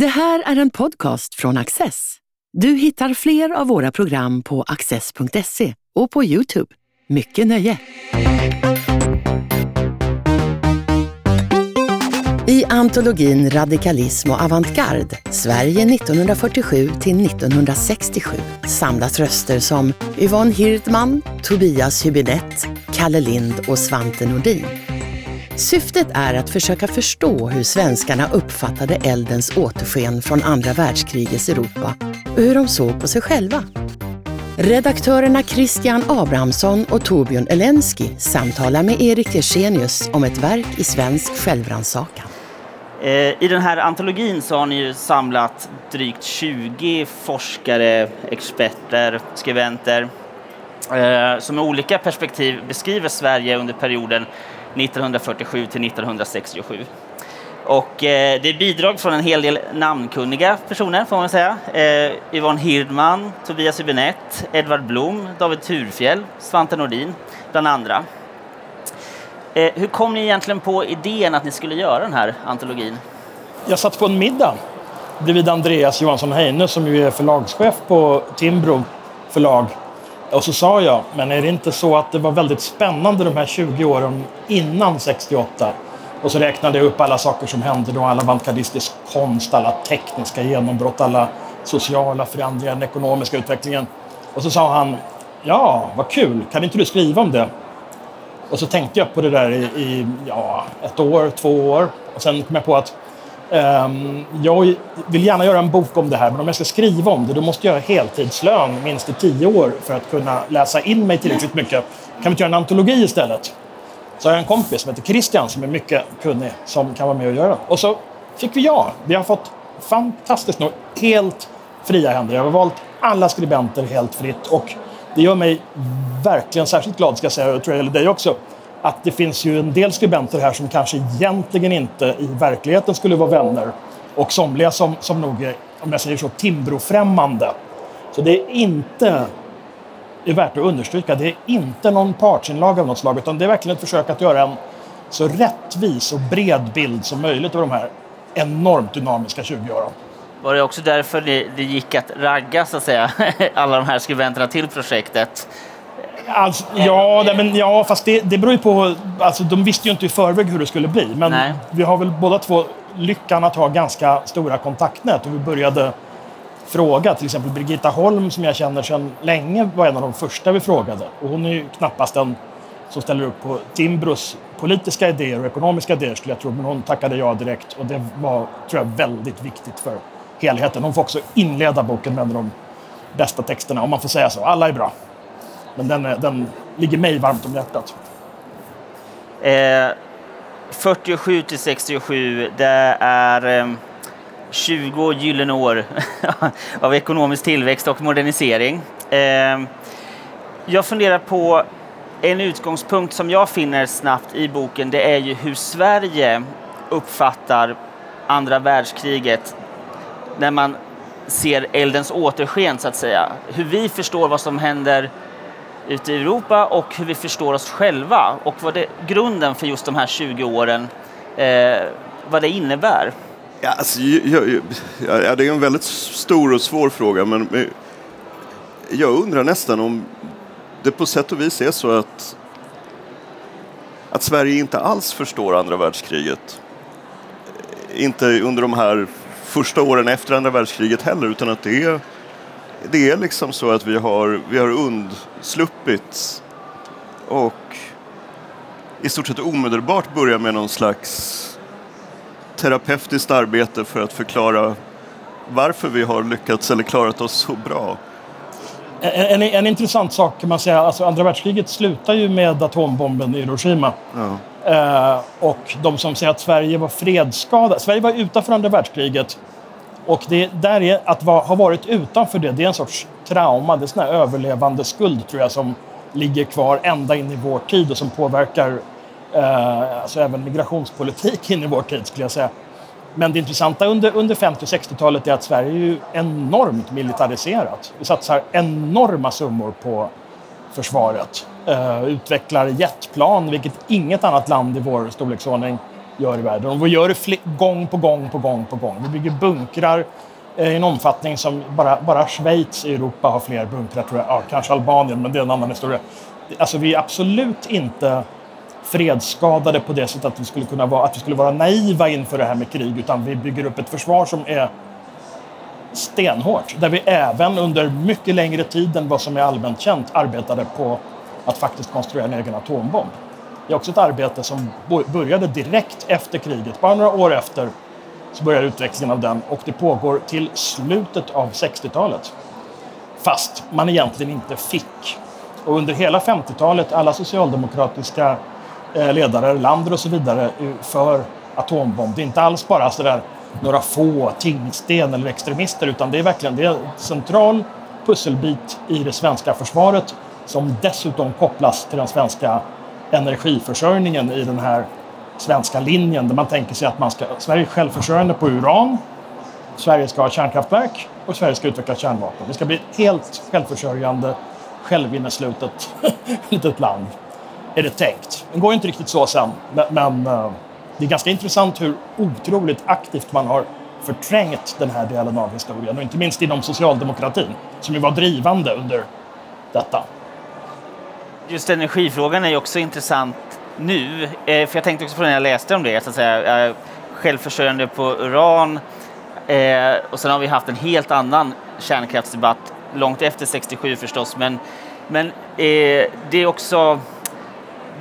Det här är en podcast från Access. Du hittar fler av våra program på access.se och på Youtube. Mycket nöje! I antologin Radikalism och avantgarde, Sverige 1947 till 1967 samlas röster som Yvonne Hirdman, Tobias Hübinette, Kalle Lind och Svante Nordin. Syftet är att försöka förstå hur svenskarna uppfattade eldens återsken från andra världskrigets Europa och hur de såg på sig själva. Redaktörerna Christian Abrahamsson och Torbjörn Elensky samtalar med Erik Jersenius om ett verk i svensk självrannsakan. Eh, I den här antologin så har ni ju samlat drygt 20 forskare, experter, skribenter eh, som med olika perspektiv beskriver Sverige under perioden 1947 till 1967. Och eh, det är bidrag från en hel del namnkunniga personer får man säga. Eh, Yvonne Hirdman, Tobias Hübinette, Edvard Blom, David Thurfjell, Svante Nordin bland andra. Eh, hur kom ni egentligen på idén att ni skulle göra den här antologin? Jag satt på en middag bredvid Andreas Johansson Heine som ju är förlagschef på Timbro förlag. Och så sa jag, men är det inte så att det var väldigt spännande de här 20 åren innan 68? Och så räknade jag upp alla saker som hände då, all avantgardistisk konst, alla tekniska genombrott, alla sociala förändringar, den ekonomiska utvecklingen. Och så sa han, ja, vad kul, kan inte du skriva om det? Och så tänkte jag på det där i, i ja, ett år, två år. Och sen kom jag på att Ehm, jag vill gärna göra en bok om det här, men om jag ska skriva om det då måste jag ha heltidslön minst i tio år för att kunna läsa in mig tillräckligt mycket. Kan vi inte göra en antologi istället? Så har jag en kompis som heter Christian som är mycket kunnig som kan vara med och göra. Och så fick vi ja. Vi har fått fantastiskt nog helt fria händer. Jag har valt alla skribenter helt fritt och det gör mig verkligen särskilt glad, ska jag säga, och tror jag gäller dig också, att det finns ju en del skribenter här som kanske egentligen inte i verkligheten skulle vara vänner och somliga som, som nog är, om jag säger så, Timbrofrämmande. Så det är inte, det är värt att understryka, det är inte någon partsinlaga av något slag utan det är verkligen ett försök att göra en så rättvis och bred bild som möjligt av de här enormt dynamiska 20 åren. Var det också därför det, det gick att ragga så att säga, alla de här skribenterna till projektet? Alltså, ja, nej, men, ja, fast det, det beror ju på... Alltså, de visste ju inte i förväg hur det skulle bli. Men Nej. vi har väl båda två lyckan att ha ganska stora kontaktnät. Och vi började fråga. Till exempel Birgitta Holm, som jag känner sedan länge, var en av de första vi frågade. Och hon är ju knappast den som ställer upp på Timbros politiska idéer och ekonomiska idéer, skulle jag tro. Men hon tackade ja direkt. Och det var, tror jag, väldigt viktigt för helheten. Hon får också inleda boken med en av de bästa texterna, om man får säga så. Alla är bra. Men den, är, den ligger mig varmt om hjärtat. Eh, 47 till 67, det är eh, 20 gyllene år av ekonomisk tillväxt och modernisering. Eh, jag funderar på en utgångspunkt som jag finner snabbt i boken, det är ju hur Sverige uppfattar andra världskriget när man ser eldens återsken så att säga. Hur vi förstår vad som händer ute i Europa och hur vi förstår oss själva och vad det, grunden för just de här 20 åren, eh, vad det innebär. Ja, alltså, jag, jag, ja, det är en väldigt stor och svår fråga men men jag undrar nästan om det på sätt och vis är så att, att Sverige inte alls förstår andra världskriget. Inte under de här första åren efter andra världskriget heller utan att det är det är liksom så att vi har, vi har undsluppit och i stort sett omedelbart börja med någon slags terapeutiskt arbete för att förklara varför vi har lyckats eller klarat oss så bra. En, en, en intressant sak kan man säga, alltså andra världskriget slutar ju med atombomben i Hiroshima. Ja. Eh, och de som säger att Sverige var fredsskadat. Sverige var utanför andra världskriget. Och det där är att va, ha varit utanför det, det är en sorts trauma. Det är en sån här överlevande skuld tror jag som ligger kvar ända in i vår tid och som påverkar eh, alltså även migrationspolitik in i vår tid skulle jag säga. Men det intressanta under, under 50 och 60-talet är att Sverige är ju enormt militariserat. Vi satsar enorma summor på försvaret. Eh, utvecklar jetplan, vilket inget annat land i vår storleksordning gör i världen. Och vi gör det gång på gång på gång på gång. Vi bygger bunkrar eh, i en omfattning som bara, bara Schweiz i Europa har fler bunkrar, tror jag. Ja, kanske Albanien, men det är en annan historia. Alltså, vi är absolut inte fredsskadade på det sättet att vi skulle kunna vara, att vi skulle vara naiva inför det här med krig, utan vi bygger upp ett försvar som är stenhårt. Där vi även under mycket längre tid än vad som är allmänt känt arbetade på att faktiskt konstruera en egen atombomb. Det är också ett arbete som började direkt efter kriget. Bara några år efter så börjar utvecklingen av den och det pågår till slutet av 60-talet. Fast man egentligen inte fick. Och under hela 50-talet, alla socialdemokratiska eh, ledare, Lander och så vidare, eh, för atombomb. Det är inte alls bara sådär några få tingsten eller extremister utan det är verkligen det är en central pusselbit i det svenska försvaret som dessutom kopplas till den svenska energiförsörjningen i den här svenska linjen där man tänker sig att man ska, Sverige är självförsörjande på uran, Sverige ska ha kärnkraftverk och Sverige ska utveckla kärnvapen. Det ska bli ett helt självförsörjande, självinneslutet litet land, är det tänkt. Det går inte riktigt så sen, men, eh, det är ganska intressant hur otroligt aktivt man har förträngt den här delen av historien och inte minst inom socialdemokratin som ju var drivande under detta. Just energifrågan är ju också intressant nu, eh, för jag tänkte också på det när jag läste om det, så att säga, eh, självförsörjande på uran eh, och sen har vi haft en helt annan kärnkraftsdebatt långt efter 67 förstås, men, men eh, det är också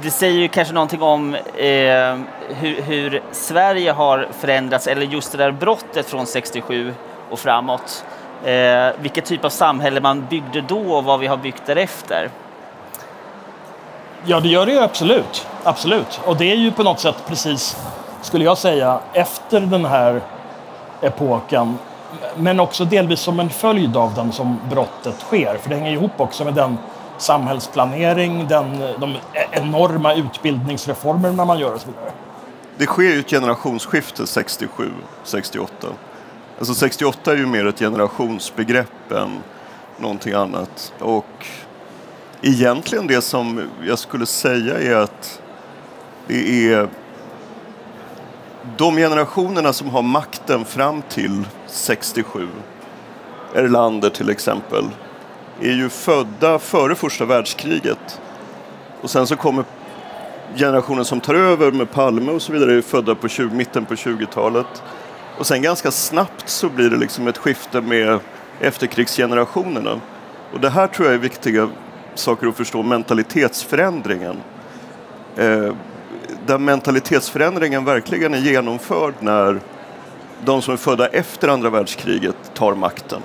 det säger ju kanske någonting om eh, hur, hur, Sverige har förändrats, eller just det där brottet från 67 och framåt. Eh, vilken typ av samhälle man byggde då och vad vi har byggt därefter. Ja, det gör det ju absolut. Absolut. Och det är ju på något sätt precis, skulle jag säga, efter den här epoken men också delvis som en följd av den som brottet sker. För det hänger ihop också med den samhällsplanering, den, de enorma utbildningsreformerna man gör och så vidare. Det sker ju ett generationsskifte 67, 68. Alltså 68 är ju mer ett generationsbegrepp än någonting annat. Och egentligen det som jag skulle säga är att det är de generationerna som har makten fram till 67, Erlander till exempel, är ju födda före första världskriget. Och sen så kommer generationen som tar över med Palme och så vidare är födda på 20, mitten på 20-talet. Och sen ganska snabbt så blir det liksom ett skifte med efterkrigsgenerationerna. Och det här tror jag är viktiga saker att förstå, mentalitetsförändringen. Eh, där mentalitetsförändringen verkligen är genomförd när de som är födda efter andra världskriget tar makten.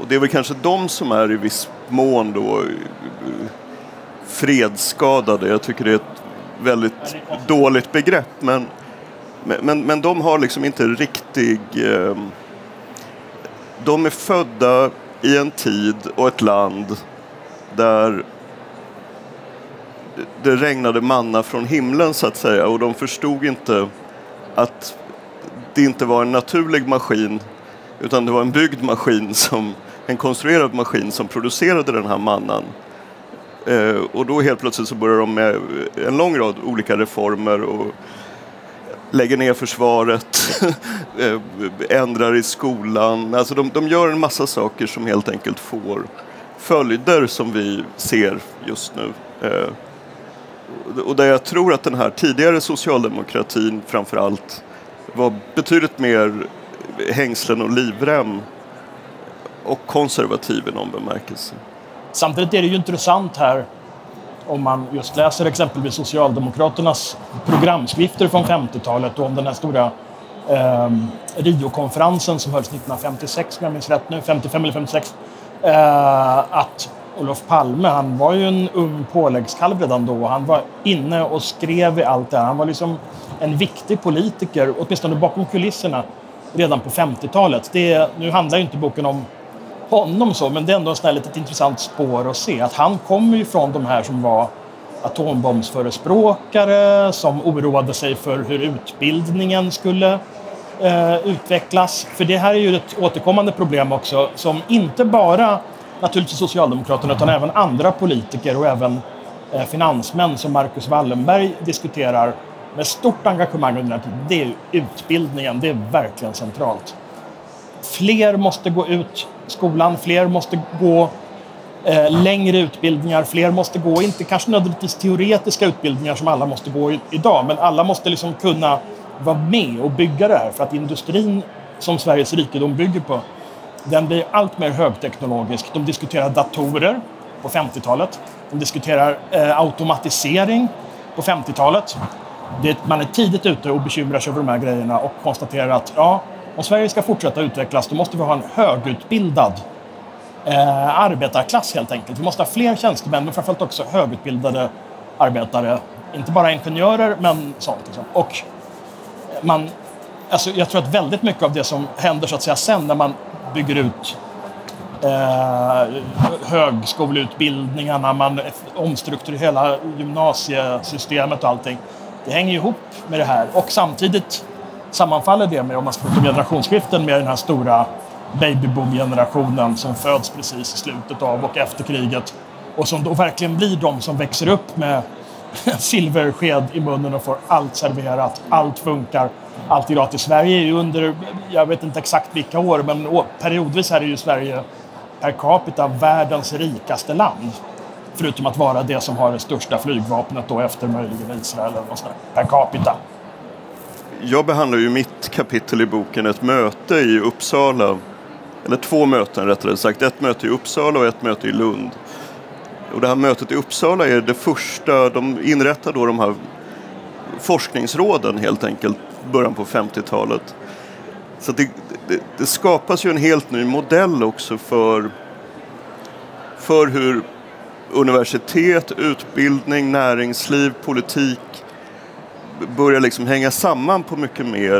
Och det är väl kanske de som är i viss mån då eh, fredsskadade. Jag tycker det är ett väldigt dåligt begrepp. Men, men, men de har liksom inte riktig... Eh, de är födda i en tid och ett land där det regnade manna från himlen så att säga och de förstod inte att det inte var en naturlig maskin utan det var en byggd maskin, som, en konstruerad maskin som producerade den här mannan. Eh, och då helt plötsligt så börjar de med en lång rad olika reformer och lägger ner försvaret, eh, ändrar i skolan. Alltså de, de gör en massa saker som helt enkelt får följder som vi ser just nu. Eh, och där jag tror att den här tidigare socialdemokratin framför allt var betydligt mer hängslen och livrem och konservativ i någon bemärkelse. Samtidigt är det ju intressant här om man just läser exempelvis Socialdemokraternas programskrifter från 50-talet och om den här stora eh, Rio-konferensen som hölls 1956, om jag minns rätt nu, 55 eller 56. Eh, att Olof Palme, han var ju en ung påläggskalv redan då. Han var inne och skrev i allt det här. Han var liksom en viktig politiker, åtminstone bakom kulisserna, redan på 50-talet. nu handlar ju inte boken om honom så, men det är ändå ett litet intressant spår att se. Att han kommer ju från de här som var atombombsförespråkare, som oroade sig för hur utbildningen skulle eh, utvecklas. För det här är ju ett återkommande problem också, som inte bara naturligtvis Socialdemokraterna utan även andra politiker och även eh, finansmän som Marcus Wallenberg diskuterar med stort engagemang under den här tiden, det är utbildningen. Det är verkligen centralt. Fler måste gå ut skolan, fler måste gå eh, längre utbildningar, fler måste gå, inte kanske nödvändigtvis teoretiska utbildningar som alla måste gå i, idag, men alla måste liksom kunna vara med och bygga det här för att industrin som Sveriges rikedom bygger på, den blir allt mer högteknologisk. De diskuterar datorer på 50-talet. De diskuterar eh, automatisering på 50-talet. man är tidigt ute och bekymrar sig över de här grejerna och konstaterar att ja, om Sverige ska fortsätta utvecklas då måste vi ha en högutbildad eh, arbetarklass helt enkelt. Vi måste ha fler tjänstemän men framförallt också högutbildade arbetare. Inte bara ingenjörer men sånt. Liksom. Och man, alltså jag tror att väldigt mycket av det som händer så att säga sen när man bygger ut eh, högskoleutbildningarna, man omstrukturerar hela gymnasiesystemet och allting. Det hänger ihop med det här och samtidigt sammanfaller det med, om man ska prata om generationsskiften, med den här stora babyboom-generationen som föds precis i slutet av och efter kriget och som då verkligen blir de som växer upp med en silversked i munnen och får allt serverat, allt funkar, allt är gratis. Sverige är ju under, jag vet inte exakt vilka år, men periodvis är det ju Sverige per capita världens rikaste land. Förutom att vara det som har det största flygvapnet då efter möjligen Israel eller något sånt per capita. Jag behandlar ju mitt kapitel i boken ett möte i Uppsala, eller två möten rättare sagt. Ett möte i Uppsala och ett möte i Lund. Och det här mötet i Uppsala är det första, de inrättar då de här forskningsråden helt enkelt, början på 50-talet. Så det, det, det, skapas ju en helt ny modell också för, för hur universitet, utbildning, näringsliv, politik börjar liksom hänga samman på mycket mer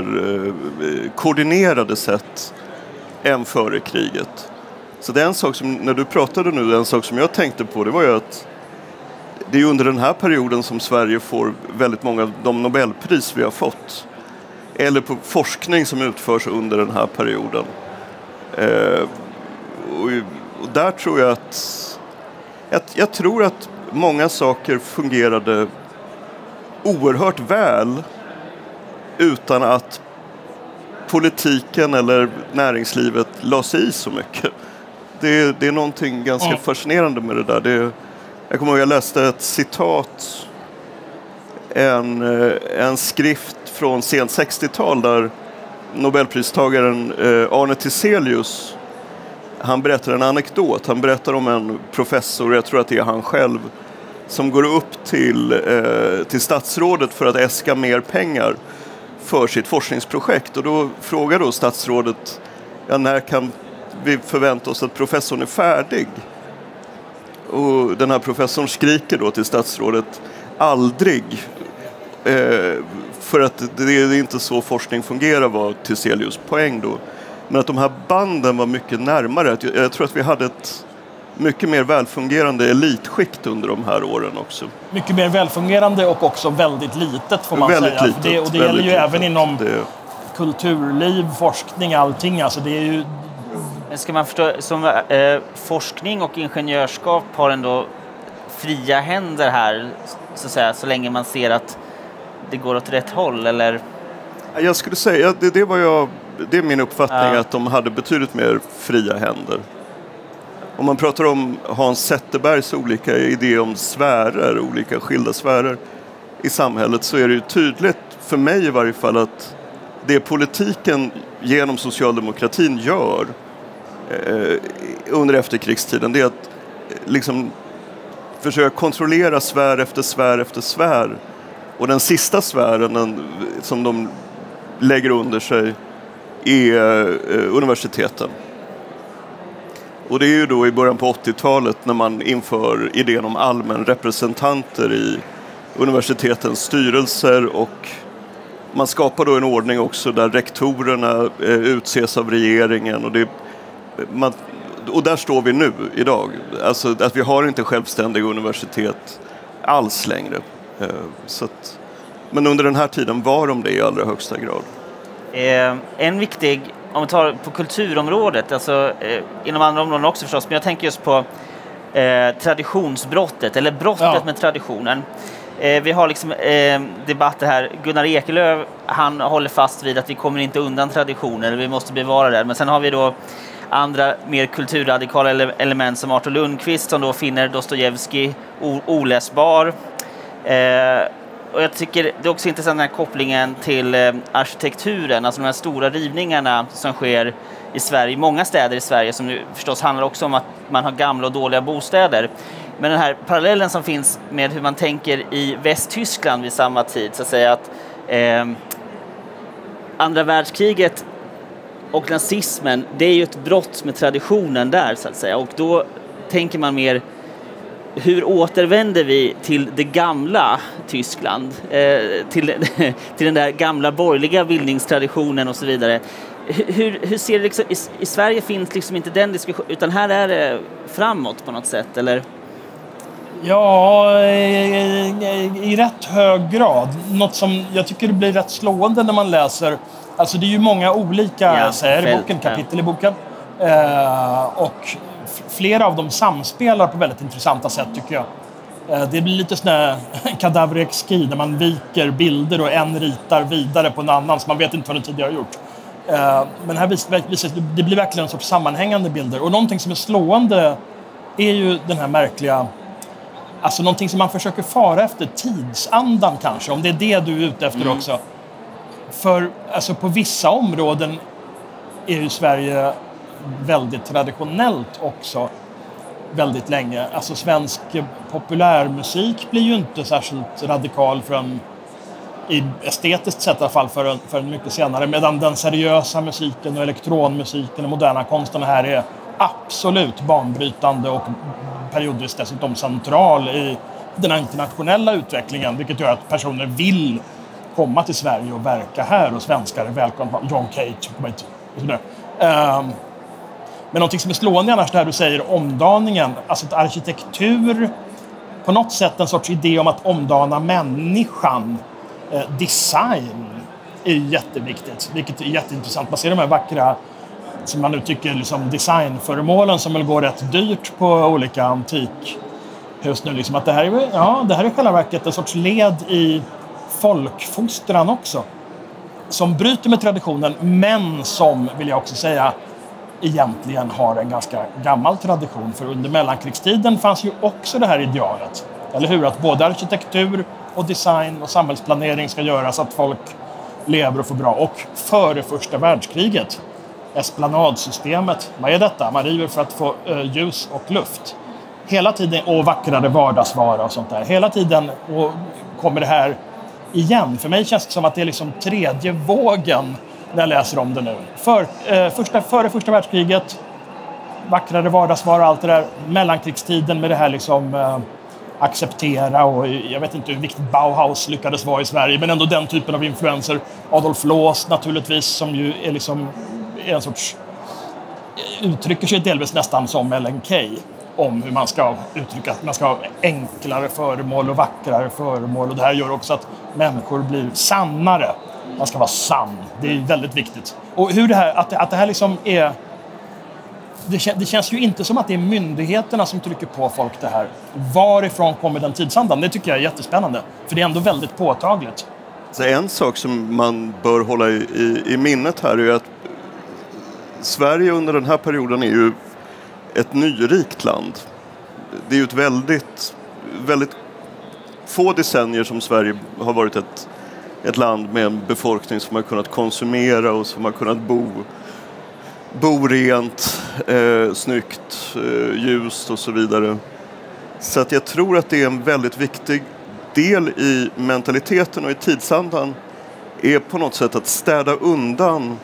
eh, koordinerade sätt än före kriget. Så det är en sak som, när du pratade nu, en sak som jag tänkte på det var ju att det är under den här perioden som Sverige får väldigt många av de Nobelpris vi har fått. Eller på forskning som utförs under den här perioden. Eh, och, och, där tror jag att... Jag, jag tror att många saker fungerade oerhört väl utan att politiken eller näringslivet la sig i så mycket. Det, det är någonting ganska mm. fascinerande med det där. Det, jag kommer ihåg jag läste ett citat, en, eh, en skrift från sent 60-tal där Nobelpristagaren eh, Arne Tiselius han berättar en anekdot. Han berättar om en professor, jag tror att det är han själv, som går upp till, eh, till statsrådet för att äska mer pengar för sitt forskningsprojekt. Och då frågar då statsrådet, ja, när kan vi förvänta oss att professorn är färdig? Och den här professorn skriker då till statsrådet, aldrig. Eh, för att det är inte så forskning fungerar var Tiselius poäng då. Men att de här banden var mycket närmare. Jag tror att vi hade ett mycket mer välfungerande elitskikt under de här åren också. Mycket mer välfungerande och också väldigt litet får man väldigt säga. Litet, det, och det gäller ju litet. även inom det... kulturliv, forskning, allting. Alltså det är ju... Ska man förstå, som eh, forskning och ingenjörskap har ändå fria händer här, så säga, så länge man ser att det går åt rätt håll, eller? Jag skulle säga, det, det, var jag, det är min uppfattning, ja. att de hade betydligt mer fria händer. Om man pratar om Hans Zetterbergs olika idéer om sfärer, olika skilda sfärer i samhället så är det ju tydligt, för mig i varje fall, att det politiken genom socialdemokratin gör Eh, under efterkrigstiden det är att eh, liksom försöka kontrollera sfär efter sfär efter sfär. Och den sista sfären den, som de lägger under sig är eh, universiteten. Och det är ju då i början på 80-talet när man inför idén om allmän representanter i universitetens styrelser och man skapar då en ordning också där rektorerna eh, utses av regeringen och, det, man, och där står vi nu idag. Alltså att vi har inte självständiga universitet alls längre. Eh, så att, men under den här tiden var de det i allra högsta grad. Eh, en viktig om vi tar på kulturområdet, alltså eh, inom andra områden också förstås, men jag tänker just på eh, traditionsbrottet, eller brottet ja. med traditionen. Vi har liksom debatter här. Gunnar Ekelöf, han håller fast vid att vi kommer inte undan traditioner, vi måste bevara det. Men sen har vi då andra mer kulturradikala element som Artur Lundqvist som då finner Dostojevskij oläsbar. Eh, och jag tycker det är också intressant den här kopplingen till eh, arkitekturen, alltså de här stora rivningarna som sker i Sverige, många städer i Sverige som nu förstås handlar också om att man har gamla och dåliga bostäder. Men den här parallellen som finns med hur man tänker i Västtyskland vid samma tid, så att säga att eh, andra världskriget och nazismen, det är ju ett brott med traditionen där så att säga och då tänker man mer hur återvänder vi till det gamla Tyskland? Eh, till, till den där gamla borgerliga bildningstraditionen och så vidare. Hur, hur ser det liksom, i, i, Sverige finns liksom inte den diskussionen, utan här är det framåt på något sätt, eller? Ja, eh, i, i, rätt hög grad. Något som jag tycker blir rätt slående när man läser. Alltså det är ju många olika ja, i boken, kapitel i boken. Eh, och flera av dem samspelar på väldigt intressanta sätt tycker jag. Eh, det blir lite sån där kadaverexki där man viker bilder och en ritar vidare på en annan så man vet inte vad den tidigare har gjort. Eh, men här visar det blir verkligen en sorts sammanhängande bilder. Och någonting som är slående är ju den här märkliga Alltså någonting som man försöker fara efter, tidsandan kanske, om det är det du är ute efter mm. också. För alltså på vissa områden är ju Sverige väldigt traditionellt också väldigt länge. Alltså svensk populärmusik blir ju inte särskilt radikal förrän i estetiskt sett i alla fall förrän, förrän mycket senare. Medan den seriösa musiken och elektronmusiken och moderna konsten här är absolut banbrytande och periodvis dessutom central i den internationella utvecklingen. Vilket gör att personer vill komma till Sverige och verka här och svenskar är välkomna. John Cage ehm, men någonting som är slående annars det här du säger, omdaningen. Alltså att arkitektur, på något sätt en sorts idé om att omdana människan. Eh, design är jätteviktigt, vilket är jätteintressant. Man ser de här vackra, som man nu tycker, liksom designföremålen som väl går rätt dyrt på olika antikhus nu. Liksom att det här, är, ja, det här är i själva verket en sorts led i folkfostran också. Som bryter med traditionen, men som, vill jag också säga, egentligen har en ganska gammal tradition. För under mellankrigstiden fanns ju också det här idealet. Eller hur? Att både arkitektur och design och samhällsplanering ska göra så att folk lever och får bra. Och före första världskriget, esplanadsystemet, vad är detta? Man river för att få uh, ljus och luft. Hela tiden, och vackrare vardagsvara och sånt där. Hela tiden och kommer det här igen. För mig känns det som att det är liksom tredje vågen när jag läser om det nu. För, eh, första, före första världskriget, vackrare vardagsvaror, och allt det där. Mellankrigstiden med det här liksom eh, acceptera och jag vet inte hur viktigt Bauhaus lyckades vara i Sverige, men ändå den typen av influenser. Adolf Loos naturligtvis, som ju är liksom är en sorts eh, uttrycker sig delvis nästan som Ellen Key om hur man ska uttrycka att man ska ha enklare föremål och vackrare föremål. Och det här gör också att människor blir sannare man ska vara sann. Det är väldigt viktigt. Och hur det här, att, det, att det här liksom är... Det, det, känns ju inte som att det är myndigheterna som trycker på folk det här. Varifrån kommer den tidsandan? Det tycker jag är jättespännande. För det är ändå väldigt påtagligt. Så en sak som man bör hålla i, i, i minnet här är att Sverige under den här perioden är ju ett nyrikt land. Det är ju ett väldigt, väldigt få decennier som Sverige har varit ett ett land med en befolkning som har kunnat konsumera och som har kunnat bo, bo rent, eh, snyggt, eh, ljust och så vidare. Så att jag tror att det är en väldigt viktig del i mentaliteten och i tidsandan är på något sätt att städa undan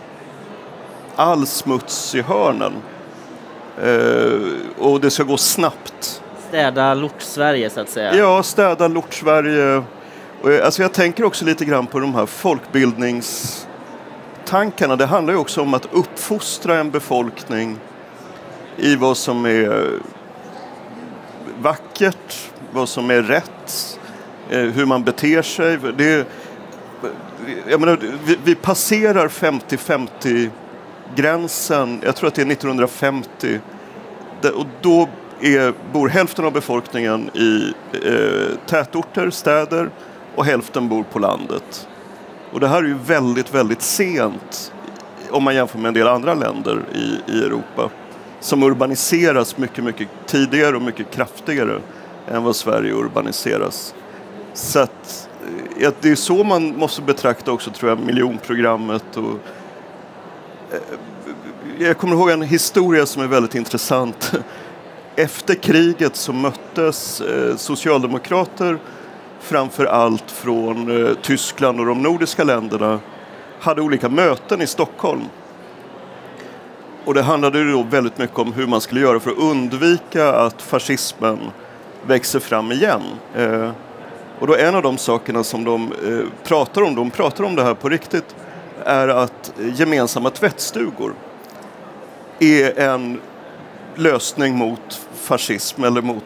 all smuts i hörnen. Eh, och det ska gå snabbt. Städa Lort-Sverige så att säga? Ja, städa Lort-Sverige jag, alltså jag tänker också lite grann på de här folkbildningstankarna. Det handlar ju också om att uppfostra en befolkning i vad som är vackert, vad som är rätt, eh, hur man beter sig. Det, jag menar, vi, vi passerar 50-50 gränsen, jag tror att det är 1950, och då är, bor hälften av befolkningen i eh, tätorter, städer och hälften bor på landet. Och det här är ju väldigt, väldigt sent om man jämför med en del andra länder i, i Europa som urbaniseras mycket, mycket tidigare och mycket kraftigare än vad Sverige urbaniseras. Så att, eh, det är så man måste betrakta också, tror jag, miljonprogrammet. Och, Eh, jag kommer ihåg en historia som är väldigt intressant. Efter kriget så möttes eh, socialdemokrater framför allt från eh, Tyskland och de nordiska länderna hade olika möten i Stockholm. Och det handlade då väldigt mycket om hur man skulle göra för att undvika att fascismen växer fram igen. Och då en av de sakerna som de pratar om, de pratar om det här på riktigt, är att gemensamma tvättstugor är en lösning mot fascism eller mot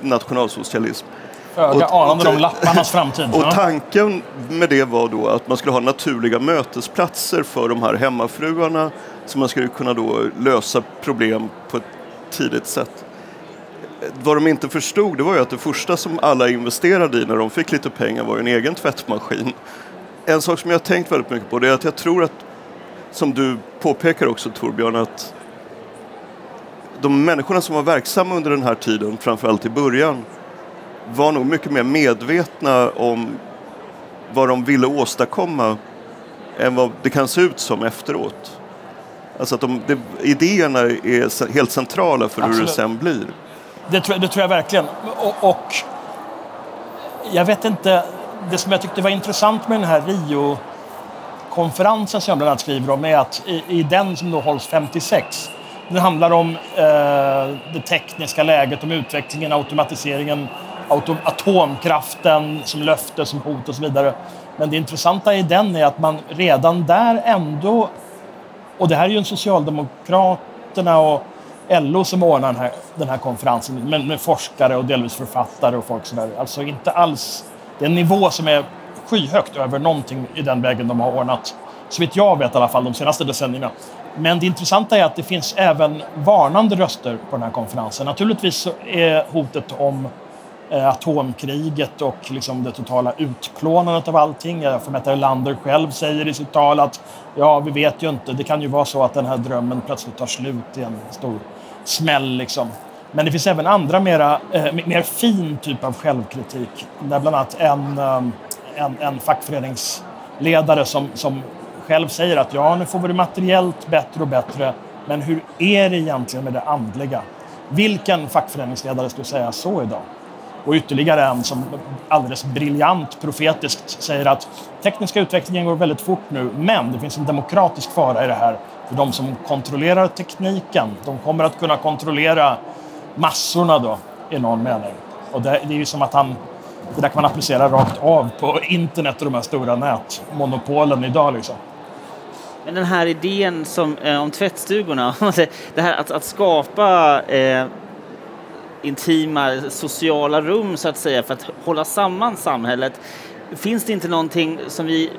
nationalsocialism. Föga anande om lapparnas framtid. Och tanken med det var då att man skulle ha naturliga mötesplatser för de här hemmafruarna så man skulle kunna då lösa problem på ett tidigt sätt. Vad de inte förstod det var ju att det första som alla investerade i när de fick lite pengar var en egen tvättmaskin. En sak som jag har tänkt väldigt mycket på det är att jag tror att, som du påpekar också Torbjörn, att de människorna som var verksamma under den här tiden, framförallt i början, var nog mycket mer medvetna om vad de ville åstadkomma än vad det kan se ut som efteråt. Alltså att de, de, idéerna är helt centrala för Absolut. hur det sen blir. Det tror, det tror jag verkligen. Och, och, jag vet inte, det som jag tyckte var intressant med den här Rio-konferensen som jag bland annat skriver om är att i, i den som då hålls 56 det handlar om eh, det tekniska läget, om utvecklingen, automatiseringen, autom atomkraften som löfte, som hot och så vidare. Men det intressanta i den är att man redan där ändå och det här är ju en Socialdemokraterna och LO som ordnar den här, den här konferensen med, med, forskare och delvis författare och folk sådär. Alltså inte alls... Det är en nivå som är skyhögt över någonting i den vägen de har ordnat. Så vitt jag vet i alla fall de senaste decennierna. Men det intressanta är att det finns även varnande röster på den här konferensen. Naturligtvis är hotet om eh, atomkriget och liksom det totala utplånandet av allting. Eh, jag får Erlander själv säger i sitt tal att ja, vi vet ju inte. Det kan ju vara så att den här drömmen plötsligt tar slut i en stor smäll. Liksom. Men det finns även andra mera, eh, mer fin typ av självkritik. Där bland annat en, eh, en, en fackföreningsledare som, som själv säger att ja, nu får vi det materiellt bättre och bättre. Men hur är det egentligen med det andliga? Vilken fackföreningsledare skulle säga så idag? Och ytterligare en som alldeles briljant profetiskt säger att tekniska utvecklingen går väldigt fort nu, men det finns en demokratisk fara i det här. För de som kontrollerar tekniken, de kommer att kunna kontrollera massorna då, i någon mening. Och det, det är ju som att han det där kan man applicera rakt av på internet och de här stora nätmonopolen idag. Liksom. Men den här idén som, eh, om tvättstugorna, det här att, att skapa eh, intima sociala rum så att säga för att hålla samman samhället. Finns det inte någonting som vi,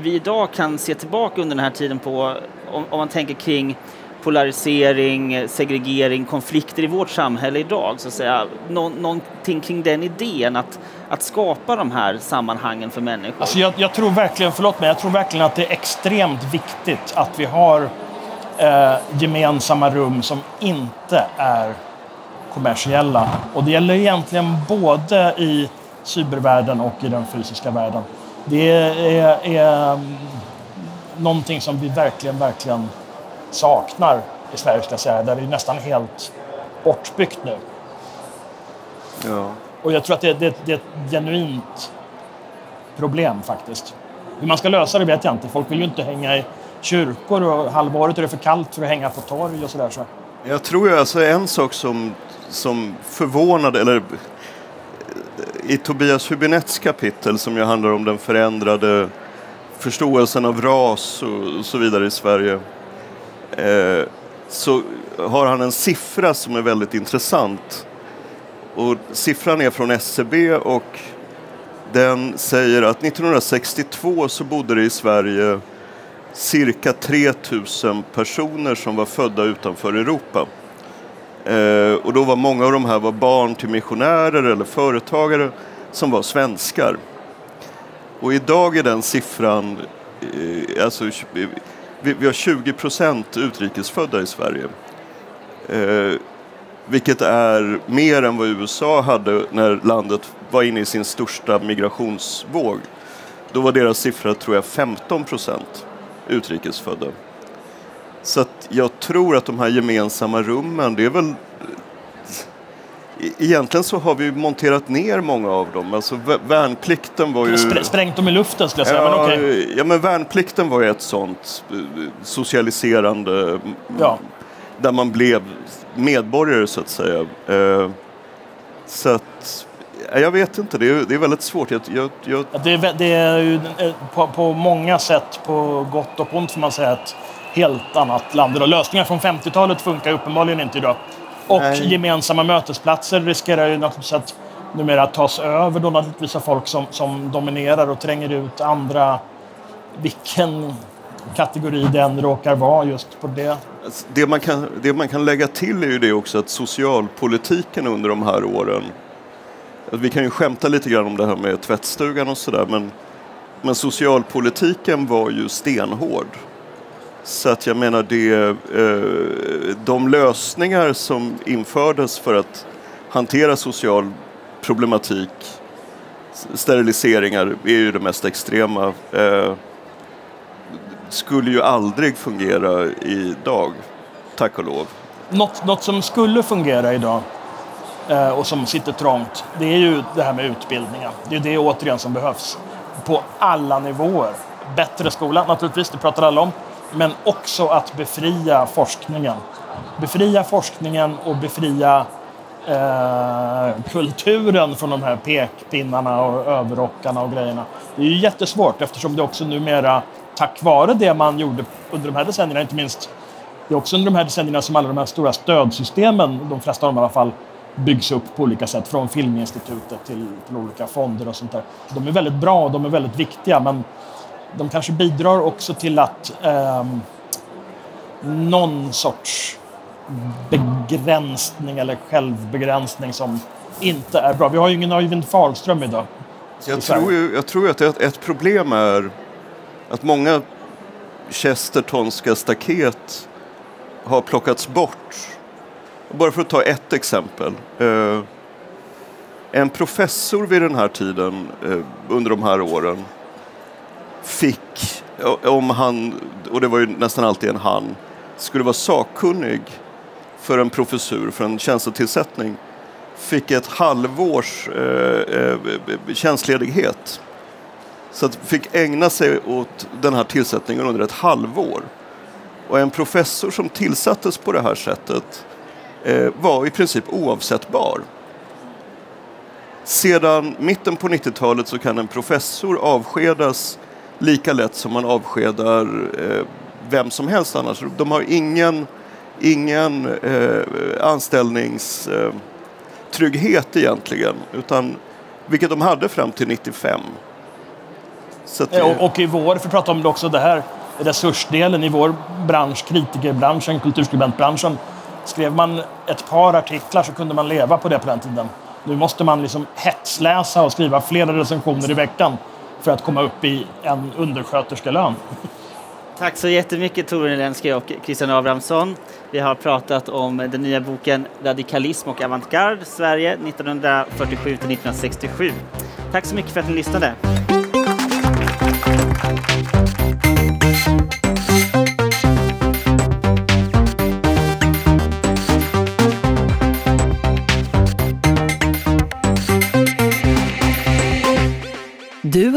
vi idag kan se tillbaka under den här tiden på om, om man tänker kring polarisering, segregering, konflikter i vårt samhälle idag, så att säga. Nå någonting kring den idén att, att skapa de här sammanhangen för människor? Alltså jag, jag tror verkligen, förlåt mig, jag tror verkligen att det är extremt viktigt att vi har eh, gemensamma rum som inte är kommersiella. Och det gäller egentligen både i cybervärlden och i den fysiska världen. Det är, är mm, någonting som vi verkligen, verkligen saknar i Sverige, ska jag säga. Där det är nästan helt bortbyggt nu. Ja. Och jag tror att det, det, det är ett genuint problem faktiskt. Hur man ska lösa det vet jag inte. Folk vill ju inte hänga i kyrkor och halvåret är det för kallt för att hänga på torg och sådär. Så. Jag tror ju alltså en sak som som förvånade, eller i Tobias Hübinettes kapitel som ju handlar om den förändrade förståelsen av ras och så vidare i Sverige eh, så har han en siffra som är väldigt intressant. Och siffran är från SCB och den säger att 1962 så bodde det i Sverige cirka 3000 personer som var födda utanför Europa. Eh, och då var många av de här var barn till missionärer eller företagare som var svenskar. Och idag är den siffran, eh, alltså vi, vi har 20 procent utrikesfödda i Sverige. Eh, vilket är mer än vad USA hade när landet var inne i sin största migrationsvåg. Då var deras siffra, tror jag, 15 procent utrikesfödda. Så att jag tror att de här gemensamma rummen, det är väl Egentligen så har vi monterat ner många av dem. Alltså värnplikten var ju... Spr sprängt dem i luften skulle jag säga. Ja, men okay. ja, men värnplikten var ju ett sånt eh, socialiserande ja. där man blev medborgare så att säga. Eh, så att jag vet inte, det är, det är väldigt svårt. Jag, jag, jag... Det, är, det är ju eh, på, på, många sätt, på gott och ont får man säga, ett helt annat land idag. Lösningar från 50-talet funkar uppenbarligen inte idag. Och Nej. gemensamma mötesplatser riskerar ju naturligtvis att numera tas över då naturligtvis av folk som, som dominerar och tränger ut andra. Vilken kategori den råkar vara just på det. Det man, kan, det man kan lägga till är ju det också att socialpolitiken under de här åren vi kan ju skämta lite grann om det här med tvättstugan och sådär men, men socialpolitiken var ju stenhård. Så att jag menar det, eh, de lösningar som infördes för att hantera social problematik, steriliseringar är ju det mest extrema, eh, skulle ju aldrig fungera idag, tack och lov. Något, något som skulle fungera idag eh, och som sitter trångt, det är ju det här med utbildningen. Det är det återigen som behövs på alla nivåer. Bättre skola naturligtvis, det pratar alla om men också att befria forskningen. Befria forskningen och befria eh, kulturen från de här pekpinnarna och överrockarna och grejerna. Det är ju jättesvårt eftersom det också numera, tack vare det man gjorde under de här decennierna, inte minst det är också under de här decennierna som alla de här stora stödsystemen, de flesta av dem i alla fall, byggs upp på olika sätt. Från Filminstitutet till, till olika fonder och sånt där. De är väldigt bra och de är väldigt viktiga men de kanske bidrar också till att eh, någon sorts begränsning eller självbegränsning som inte är bra. Vi har ju ingen Öyvind Fahlström idag. Jag tror, ju, jag tror att ett, ett problem är att många Chestertonska staket har plockats bort. Bara för att ta ett exempel. Eh, en professor vid den här tiden, eh, under de här åren, fick, om han, och det var ju nästan alltid en han, skulle vara sakkunnig för en professur, för en tjänstetillsättning, fick ett halvårs eh, eh, tjänstledighet. Så att fick ägna sig åt den här tillsättningen under ett halvår. Och en professor som tillsattes på det här sättet eh, var i princip oavsättbar. Sedan mitten på 90-talet så kan en professor avskedas lika lätt som man avskedar eh, vem som helst annars. De har ingen, ingen eh, anställningstrygghet eh, egentligen, utan, vilket de hade fram till 95. Så det... och, och i vår, för att prata om det också, det här resursdelen i vår bransch, kritikerbranschen, kulturskribentbranschen, skrev man ett par artiklar så kunde man leva på det på den tiden. Nu måste man liksom hetsläsa och skriva flera recensioner i veckan för att komma upp i en undersköterskelön. Tack så jättemycket Torun Elensky och Christian Abrahamsson. Vi har pratat om den nya boken Radikalism och avantgarde Sverige 1947-1967. Tack så mycket för att ni lyssnade.